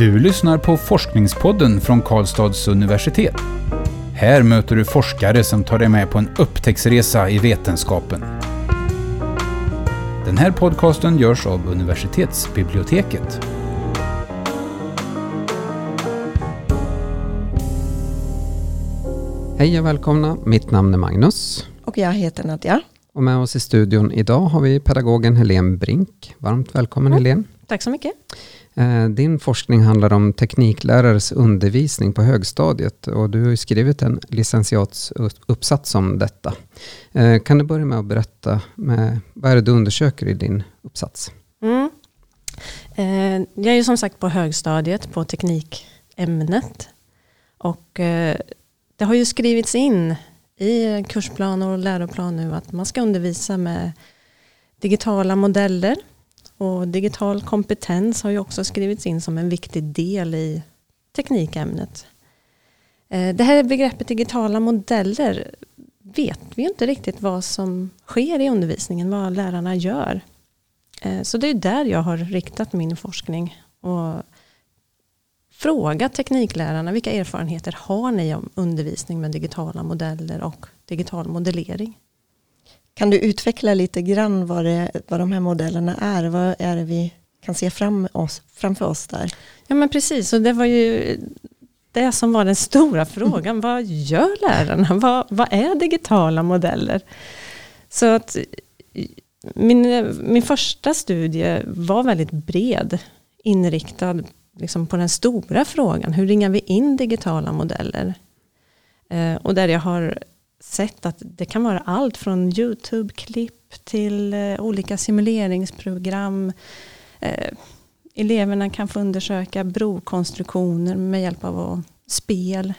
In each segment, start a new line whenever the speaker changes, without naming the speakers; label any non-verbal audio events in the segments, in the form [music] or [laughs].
Du lyssnar på Forskningspodden från Karlstads universitet. Här möter du forskare som tar dig med på en upptäcktsresa i vetenskapen. Den här podcasten görs av universitetsbiblioteket.
Hej och välkomna, mitt namn är Magnus.
Och jag heter Nadja.
Och med oss i studion idag har vi pedagogen Helene Brink. Varmt välkommen mm. Helene.
Tack så mycket.
Eh, din forskning handlar om tekniklärares undervisning på högstadiet och du har skrivit en licentiatsuppsats om detta. Eh, kan du börja med att berätta med, vad är det du undersöker i din uppsats? Mm.
Eh, jag är som sagt på högstadiet på teknikämnet och det har ju skrivits in i kursplaner och läroplan nu att man ska undervisa med digitala modeller och digital kompetens har ju också skrivits in som en viktig del i teknikämnet. Eh, det här begreppet digitala modeller vet vi inte riktigt vad som sker i undervisningen, vad lärarna gör. Eh, så det är där jag har riktat min forskning och frågat tekniklärarna vilka erfarenheter har ni om undervisning med digitala modeller och digital modellering?
Kan du utveckla lite grann vad, det, vad de här modellerna är? Vad är det vi kan se fram oss, framför oss där?
Ja men precis, och det var ju det som var den stora frågan. Mm. Vad gör lärarna? Vad, vad är digitala modeller? Så att min, min första studie var väldigt bred, inriktad liksom på den stora frågan. Hur ringar vi in digitala modeller? Eh, och där jag har sett att det kan vara allt från YouTube-klipp till eh, olika simuleringsprogram. Eh, eleverna kan få undersöka brokonstruktioner med hjälp av spel.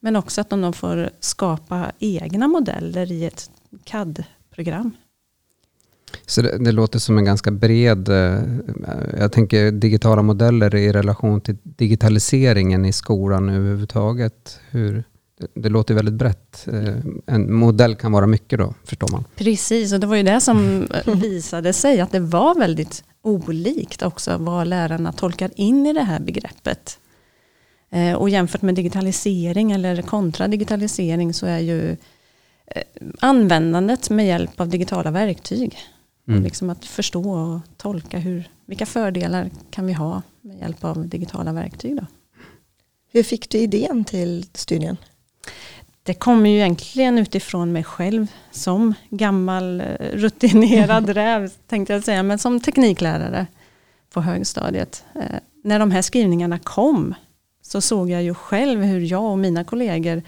Men också att de får skapa egna modeller i ett CAD-program.
Så det, det, låter som en ganska bred, eh, jag tänker digitala modeller i relation till digitaliseringen i skolan överhuvudtaget. Hur, det låter väldigt brett. Eh, en modell kan vara mycket då, förstår man.
Precis, och det var ju det som [laughs] visade sig, att det var väldigt olikt också vad lärarna tolkar in i det här begreppet. Eh, och jämfört med digitalisering eller kontra digitalisering så är ju eh, användandet med hjälp av digitala verktyg. Mm. Liksom att förstå och tolka hur, vilka fördelar kan vi ha med hjälp av digitala verktyg. Då.
Hur fick du idén till studien?
Det kommer ju egentligen utifrån mig själv som gammal eh, rutinerad [laughs] räv, tänkte jag säga, men som tekniklärare på högstadiet. Eh, när de här skrivningarna kom så såg jag ju själv hur jag och mina kollegor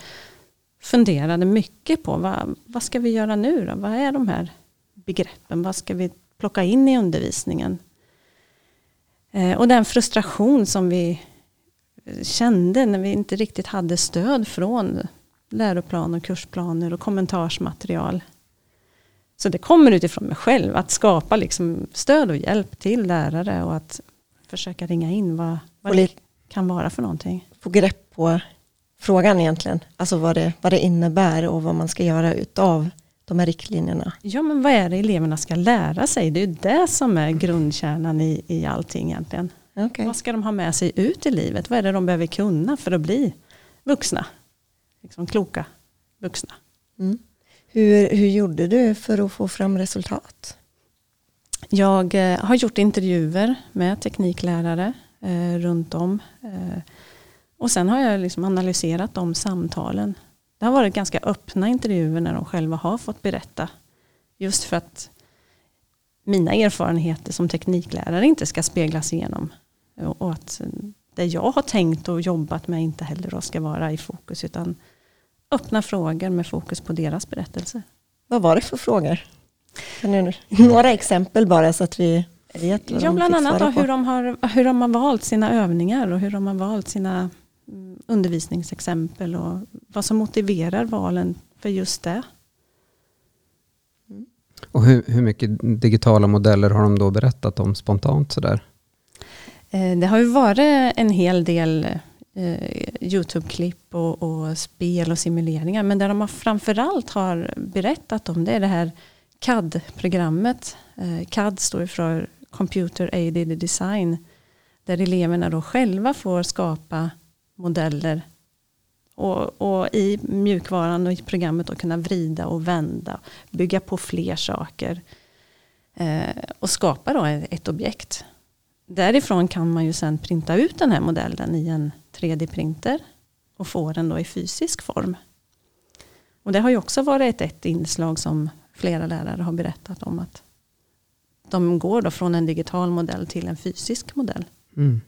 funderade mycket på vad, vad ska vi göra nu då? Vad är de här begreppen? Vad ska vi plocka in i undervisningen? Eh, och den frustration som vi kände när vi inte riktigt hade stöd från läroplan och kursplaner och kommentarsmaterial. Så det kommer utifrån mig själv, att skapa liksom stöd och hjälp till lärare och att försöka ringa in vad, vad det kan vara för någonting.
Få grepp på frågan egentligen, alltså vad det, vad det innebär och vad man ska göra utav de här riktlinjerna.
Ja men vad är det eleverna ska lära sig? Det är det som är grundkärnan i, i allting egentligen. Okay. Vad ska de ha med sig ut i livet? Vad är det de behöver kunna för att bli vuxna? liksom kloka vuxna. Mm.
Hur, hur gjorde du för att få fram resultat?
Jag eh, har gjort intervjuer med tekniklärare eh, runt om. Eh, och sen har jag liksom analyserat de samtalen. Det har varit ganska öppna intervjuer när de själva har fått berätta. Just för att mina erfarenheter som tekniklärare inte ska speglas igenom. Och att det jag har tänkt och jobbat med inte heller ska vara i fokus. Utan öppna frågor med fokus på deras berättelse.
Vad var det för frågor? Några exempel bara så att vi vet
vad ja, Bland annat hur, de har, hur de har valt sina övningar och hur de har valt sina mm, undervisningsexempel och vad som motiverar valen för just det.
Och hur, hur mycket digitala modeller har de då berättat om spontant sådär?
Eh, det har ju varit en hel del eh, YouTube-klipp och, och, spel och simuleringar. Men det de har framförallt har berättat om det är det här CAD-programmet. Eh, CAD står för Computer Aided Design. Där eleverna då själva får skapa modeller och, och, i mjukvaran och i programmet då kunna vrida och vända, bygga på fler saker och skapa då ett objekt. Därifrån kan man ju sen printa ut den här modellen i en 3D-printer och få den då i fysisk form. Och det har ju också varit ett, ett inslag som flera lärare har berättat om att de går då från en digital modell till en fysisk modell. Mm.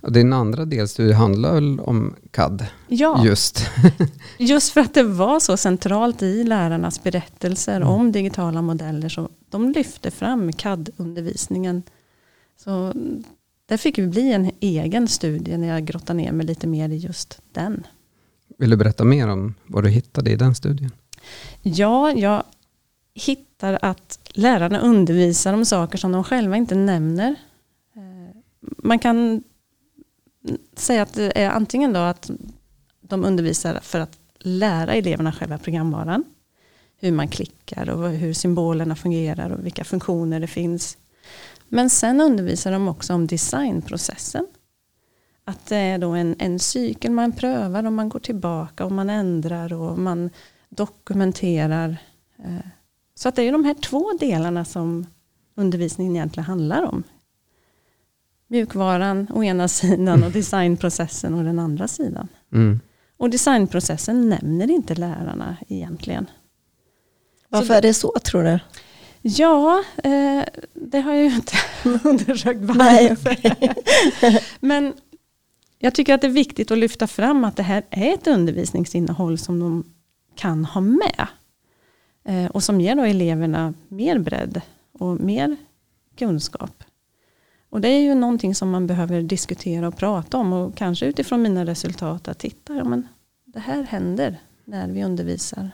Och din andra delstudie handlar väl om CAD?
Ja,
just. [laughs]
just för att det var så centralt i lärarnas berättelser mm. om digitala modeller. Så de lyfte fram CAD-undervisningen. Så där fick vi bli en egen studie när jag grottade ner mig lite mer i just den.
Vill du berätta mer om vad du hittade i den studien?
Ja, jag hittar att lärarna undervisar om saker som de själva inte nämner. Eh, man kan säga att det är antingen då att de undervisar för att lära eleverna själva programvaran. Hur man klickar och hur symbolerna fungerar och vilka funktioner det finns. Men sen undervisar de också om designprocessen. Att det är då en, en cykel man prövar och man går tillbaka och man ändrar och man dokumenterar. Eh, så att det är de här två delarna som undervisningen egentligen handlar om. Mjukvaran å ena sidan och designprocessen å den andra sidan. Mm. Och designprocessen nämner inte lärarna egentligen.
Varför så, är det så tror du?
Ja, eh, det har jag ju inte [laughs] undersökt varför. [laughs] Okay. Men jag tycker att det är viktigt att lyfta fram att det här är ett undervisningsinnehåll som de kan ha med. Eh, och som ger då eleverna mer bredd och mer kunskap. Och det är ju någonting som man behöver diskutera och prata om och kanske utifrån mina resultat att titta, ja men det här händer när vi undervisar.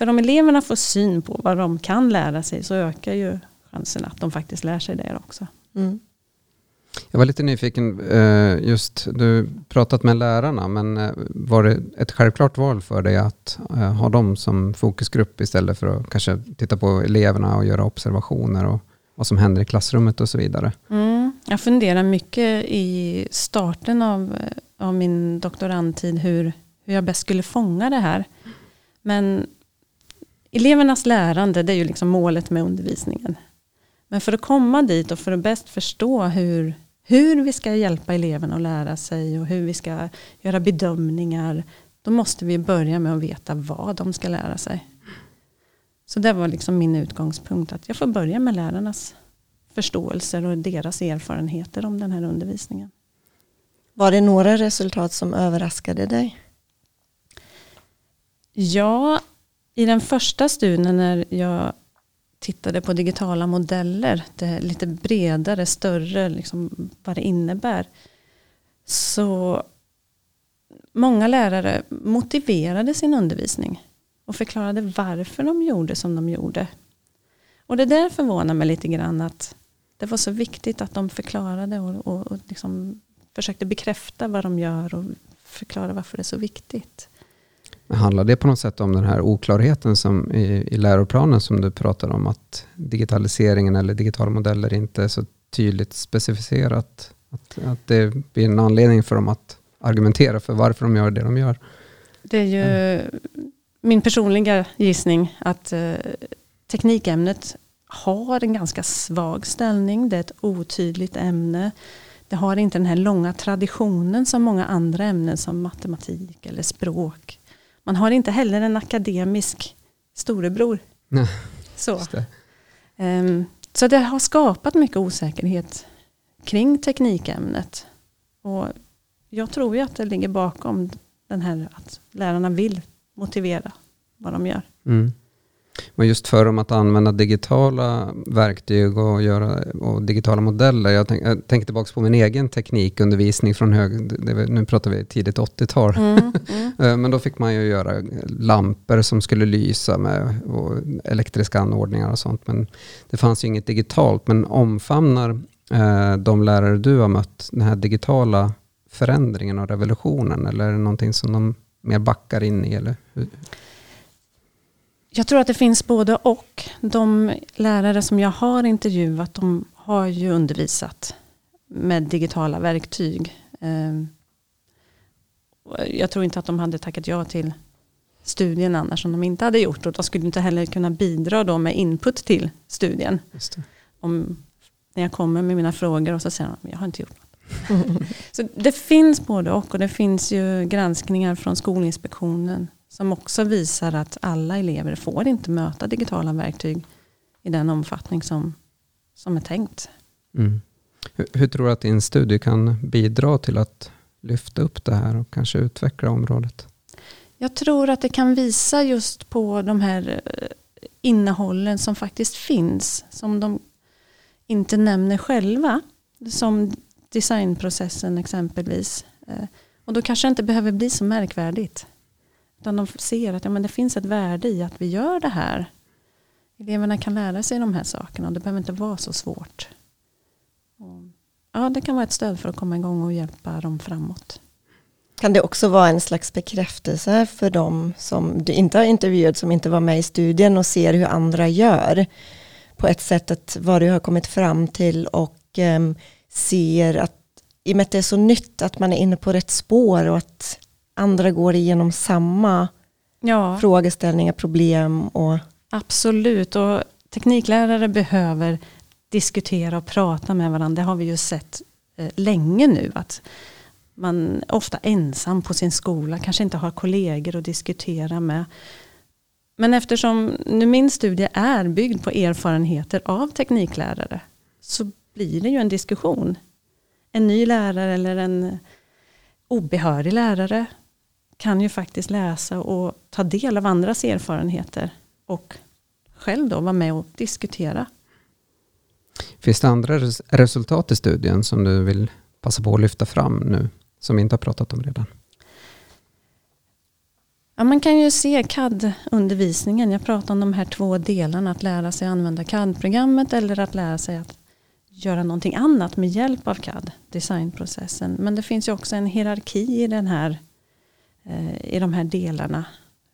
För om eleverna får syn på vad de kan lära sig så ökar ju chansen att de faktiskt lär sig det också. Mm.
Jag var lite nyfiken, eh, just du pratat med lärarna, men eh, var det ett självklart val för dig att eh, ha dem som fokusgrupp istället för att kanske titta på eleverna och göra observationer och vad som händer i klassrummet och så vidare?
Mm, jag funderar mycket i starten av, av min doktorandtid hur, hur jag bäst skulle fånga det här. Men elevernas lärande, det är ju liksom målet med undervisningen. Men för att komma dit och för att bäst förstå hur, hur vi ska hjälpa eleverna att lära sig och hur vi ska göra bedömningar, då måste vi börja med att veta vad de ska lära sig. Så det var liksom min utgångspunkt, att jag får börja med lärarnas förståelser och deras erfarenheter om den här undervisningen.
Var det några resultat som överraskade dig?
Ja, i den första studien när jag tittade på digitala modeller, det lite bredare, större, liksom vad det innebär. Så många lärare motiverade sin undervisning och förklarade varför de gjorde som de gjorde. Och det där förvånar mig lite grann att det var så viktigt att de förklarade och, och, och liksom försökte bekräfta vad de gör och förklara varför det är så viktigt.
Handlar det på något sätt om den här oklarheten som i, i läroplanen som du pratar om, att digitaliseringen eller digitala modeller inte är så tydligt specificerat? Att, att det blir en anledning för dem att argumentera för varför de gör det de gör?
Det är ju mm. min personliga gissning att eh, teknikämnet har en ganska svag ställning. Det är ett otydligt ämne. Det har inte den här långa traditionen som många andra ämnen som matematik eller språk man har inte heller en akademisk storebror. Nej, så. Det. Um, så det har skapat mycket osäkerhet kring teknikämnet. Och jag tror ju att det ligger bakom den här att lärarna vill motivera vad de gör. Mm.
Men just för dem att använda digitala verktyg och, göra, och digitala modeller. Jag, tänk, jag tänker tillbaka på min egen teknikundervisning från hög... Det, nu pratar vi tidigt 80-tal. Mm, mm. [laughs] Eh, men då fick man ju göra lampor som skulle lysa med och elektriska anordningar och sånt. Men det fanns ju inget digitalt. Men omfamnar eh, de lärare du har mött den här digitala förändringen och revolutionen? Eller är det någonting som de mer backar in i? Eller hur?
Jag tror att det finns både och. De lärare som jag har intervjuat, de har ju undervisat med digitala verktyg. Eh, jag tror inte att de hade tackat ja till studien annars om de inte hade gjort och de skulle inte heller kunna bidra då med input till studien. Om, när jag kommer med mina frågor och så säger de jag har inte gjort något. [laughs] så det finns både och och det finns ju granskningar från Skolinspektionen som också visar att alla elever får inte möta digitala verktyg i den omfattning som, som är tänkt.
Mm. Hur, hur, tror du att din studie kan bidra till att lyfta upp det här och kanske utveckla området?
Jag tror att det kan visa just på de här eh, innehållen som faktiskt finns. Som de inte nämner själva. Som designprocessen exempelvis. Eh, och då kanske det inte behöver bli så märkvärdigt. Utan de ser att ja, men det finns ett värde i att vi gör det här. Eleverna kan lära sig de här sakerna och det behöver inte vara så svårt. ja, det kan vara ett stöd för att komma igång och hjälpa dem framåt.
Kan det också vara en slags bekräftelse för dem som du inte har intervjuat, som inte var med i studien och ser hur andra gör? På ett sätt att vad du har kommit fram till och um, ser att i och med att det är så nytt att man är inne på rätt spår och att andra går igenom samma ja. frågeställningar, problem och
Absolut, och tekniklärare behöver diskutera och prata med varandra. Det har vi ju sett eh, länge nu. Att man är ofta ensam på sin skola, kanske inte har kollegor att diskutera med. Men eftersom nu min studie är byggd på erfarenheter av tekniklärare så blir det ju en diskussion. En ny lärare eller en obehörig lärare kan ju faktiskt läsa och ta del av andras erfarenheter och själv då vara med och diskutera.
Finns det andra resultat i studien som du vill passa på att lyfta fram nu som vi inte har pratat om redan?
Ja, man kan ju se CAD-undervisningen. Jag pratar om de här två delarna. Att lära sig använda CAD-programmet eller att lära sig att göra någonting annat med hjälp av CAD, designprocessen. Men det finns ju också en hierarki i, den här, Eh, i de här delarna.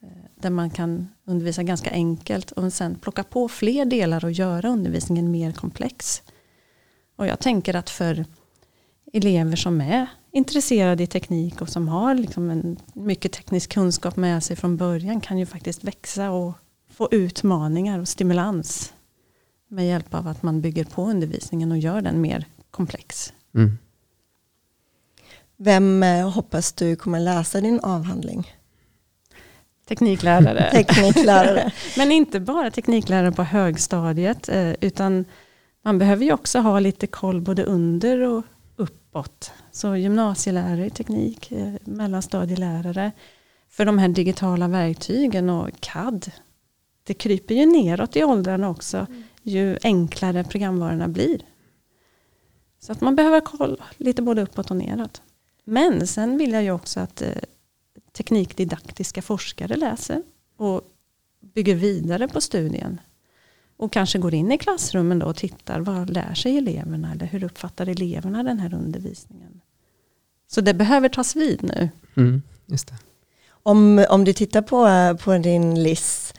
Eh, där man kan undervisa ganska enkelt och sen plocka på fler delar och göra undervisningen mer komplex. Och jag tänker att för elever som är intresserade i teknik och som har liksom en mycket teknisk kunskap med sig från början kan ju faktiskt växa och få utmaningar och stimulans med hjälp av att man bygger på undervisningen och gör den mer komplex. Mm.
Vem eh, hoppas du kommer läsa din avhandling?
Tekniklärare. [laughs]
tekniklärare.
Men inte bara tekniklärare på högstadiet eh, utan man behöver ju också ha lite koll både under och uppåt. Så gymnasielärare i teknik, eh, mellanstadielärare. För de här digitala verktygen och CAD. Det kryper ju neråt i åldrarna också. Ju enklare programvarorna blir. Så att man behöver koll lite både uppåt och neråt. Men sen vill jag ju också att eh, teknikdidaktiska forskare läser och bygger vidare på studien. Och kanske går in i klassrummen då och tittar vad lär sig eleverna eller hur uppfattar eleverna den här undervisningen. Så det behöver tas vid nu.
Mm, just det.
Om, om du tittar på, på din LIS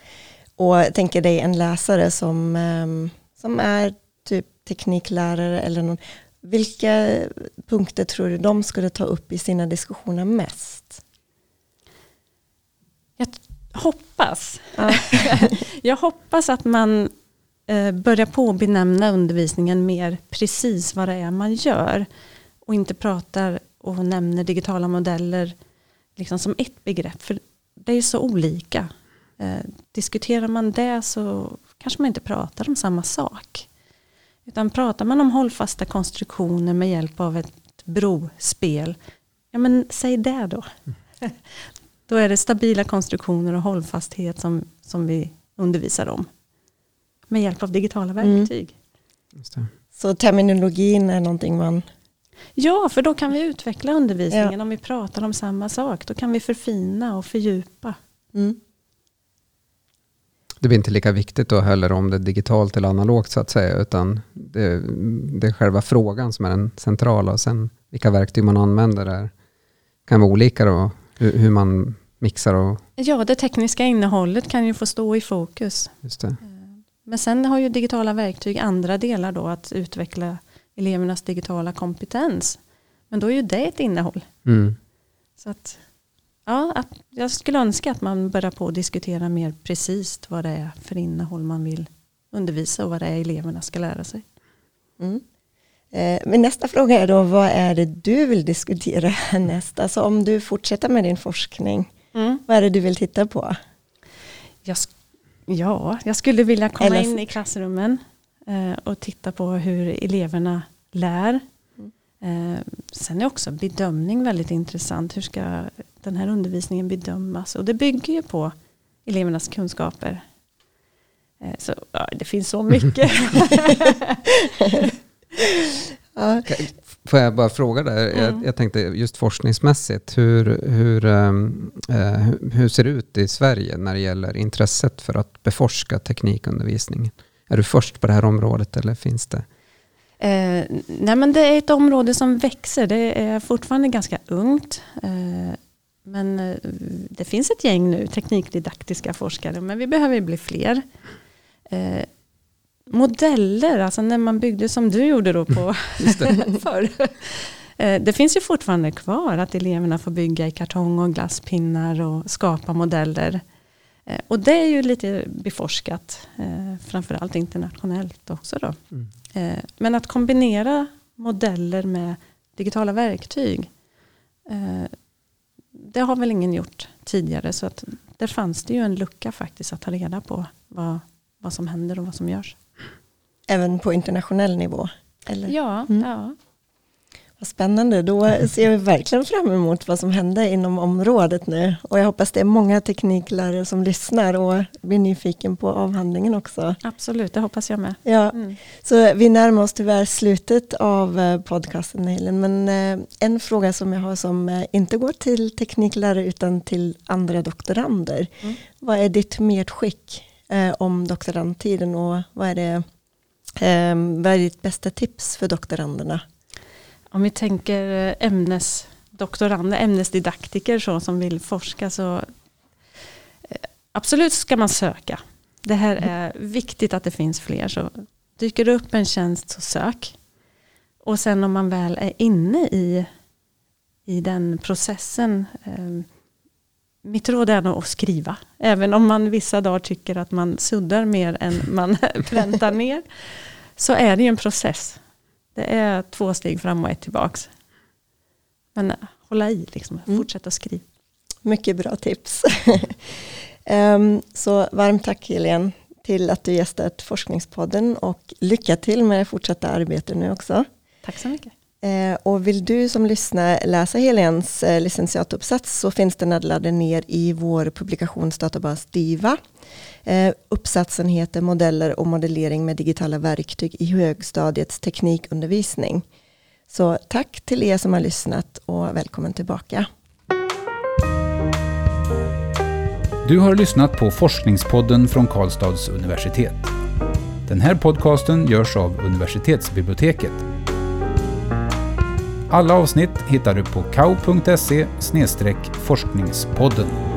och tänker dig en läsare som, ehm, som är typ tekniklärare eller någon. Vilka punkter tror du de skulle ta upp i sina diskussioner mest?
Jag hoppas. Ja. [laughs] jag hoppas att man eh, börjar på att benämna undervisningen mer precis vad det är man gör. Och inte pratar och nämner digitala modeller liksom som ett begrepp. För det är så olika. Eh, diskuterar man det så kanske man inte pratar om samma sak. Utan pratar man om hållfasta konstruktioner med hjälp av ett brospel. Ja men säg det då. Mm. [laughs] då är det stabila konstruktioner och hållfasthet som, som vi undervisar om. Med hjälp av digitala mm. verktyg.
Mm. Så terminologin är någonting man
Ja, för då kan vi utveckla undervisningen ja. om vi pratar om samma sak. Då kan vi förfina och fördjupa. Mm.
Det blir inte lika viktigt då heller om det är digitalt eller analogt så att säga, utan det, det är själva frågan som är den centrala och sen vilka verktyg man använder där kan vara olika då, hur, hur man mixar och...
Ja, det tekniska innehållet kan ju få stå i fokus.
Just det. Eh,
men sen har ju digitala verktyg andra delar då att utveckla elevernas digitala kompetens. Men då är ju det ett innehåll.
Mm.
Så att, ja, att jag skulle önska att man börjar på att diskutera mer precis vad det är för innehåll man vill undervisa och vad det är eleverna ska lära sig.
Mm. Eh, men nästa fråga är då, vad är det du vill diskutera [laughs] härnäst? Alltså om du fortsätter med din forskning,
Mm.
vad är det du vill titta på?
Jag, ja, jag skulle vilja komma
Eller-
in i klassrummen eh, och titta på hur eleverna lär. Eh, sen är också bedömning väldigt intressant. Hur ska den här undervisningen bedömas? Och det bygger ju på elevernas kunskaper. Eh, så ja, det finns så mycket. [laughs]
Ja,
Får jag bara fråga där?
Mm.
Jag, jag tänkte just forskningsmässigt, hur, hur, eh, hur- hur ser det ut i Sverige när det gäller intresset för att beforska teknikundervisningen? Är du först på det här området eller finns det?
Eh, nej men det är ett område som växer. Det är fortfarande ganska ungt. Eh, men eh, det finns ett gäng nu teknikdidaktiska forskare. Men vi behöver bli fler. Eh, modeller, alltså när man byggde som du gjorde då på [laughs] [laughs] förr. Eh, det finns ju fortfarande kvar att eleverna får bygga i kartong och glasspinnar och skapa modeller. Eh, och det är ju lite beforskat, eh, framförallt internationellt också då.
Mm.
Eh, Men att kombinera modeller med digitala verktyg, det har väl ingen gjort tidigare. Så att där fanns det ju en lucka faktiskt att ta reda på vad, vad som händer och vad som görs.
även på internationell nivå? Eller?
Ja,
Mm.
ja.
Vad spännande, då ser vi verkligen fram emot vad som händer inom området nu. Och jag hoppas det är många tekniklärare som lyssnar och blir nyfiken på avhandlingen också.
absolut. Det hoppas jag med.
Ja,
Mm.
så vi närmar oss tyvärr slutet av eh, podcasten Elin, men eh, en fråga som jag har som eh, inte går till tekniklärare utan till andra doktorander.
Mm.
Vad är ditt medskick om doktorandtiden och vad är, det, vad är ditt bästa tips för doktoranderna?
Om vi tänker eh, ämnesdoktorander, ämnesdidaktiker så, som vill forska så eh, absolut ska man söka. Det här är viktigt att det finns fler. Så dyker det upp en tjänst så sök. Och sen om man väl är inne i, i den processen. Eh, mitt råd är nog att skriva. Även om man vissa dagar tycker att man suddar mer än man [laughs] präntar ner. Så är det ju en process. Det är två steg fram och ett tillbaks. Men eh, hålla i, liksom.
Mm.
fortsätta skriva.
Mycket bra tips. [laughs] Ehm, så varmt tack Helene till att du gästat Forskningspodden och lycka till med det fortsatta arbetet nu också.
Tack så mycket.
Eh, och vill du som lyssnar läsa Helens eh, licentiatuppsats så finns den laddad ner i vår publikationsdatabas DIVA. Eh, uppsatsen heter Modeller och modellering med digitala verktyg i högstadiets teknikundervisning. Så tack till er som har lyssnat och välkommen tillbaka.
Du har lyssnat på Forskningspodden från Karlstads universitet. Den här podcasten görs av universitetsbiblioteket. Alla avsnitt hittar du på kau.se forskningspodden.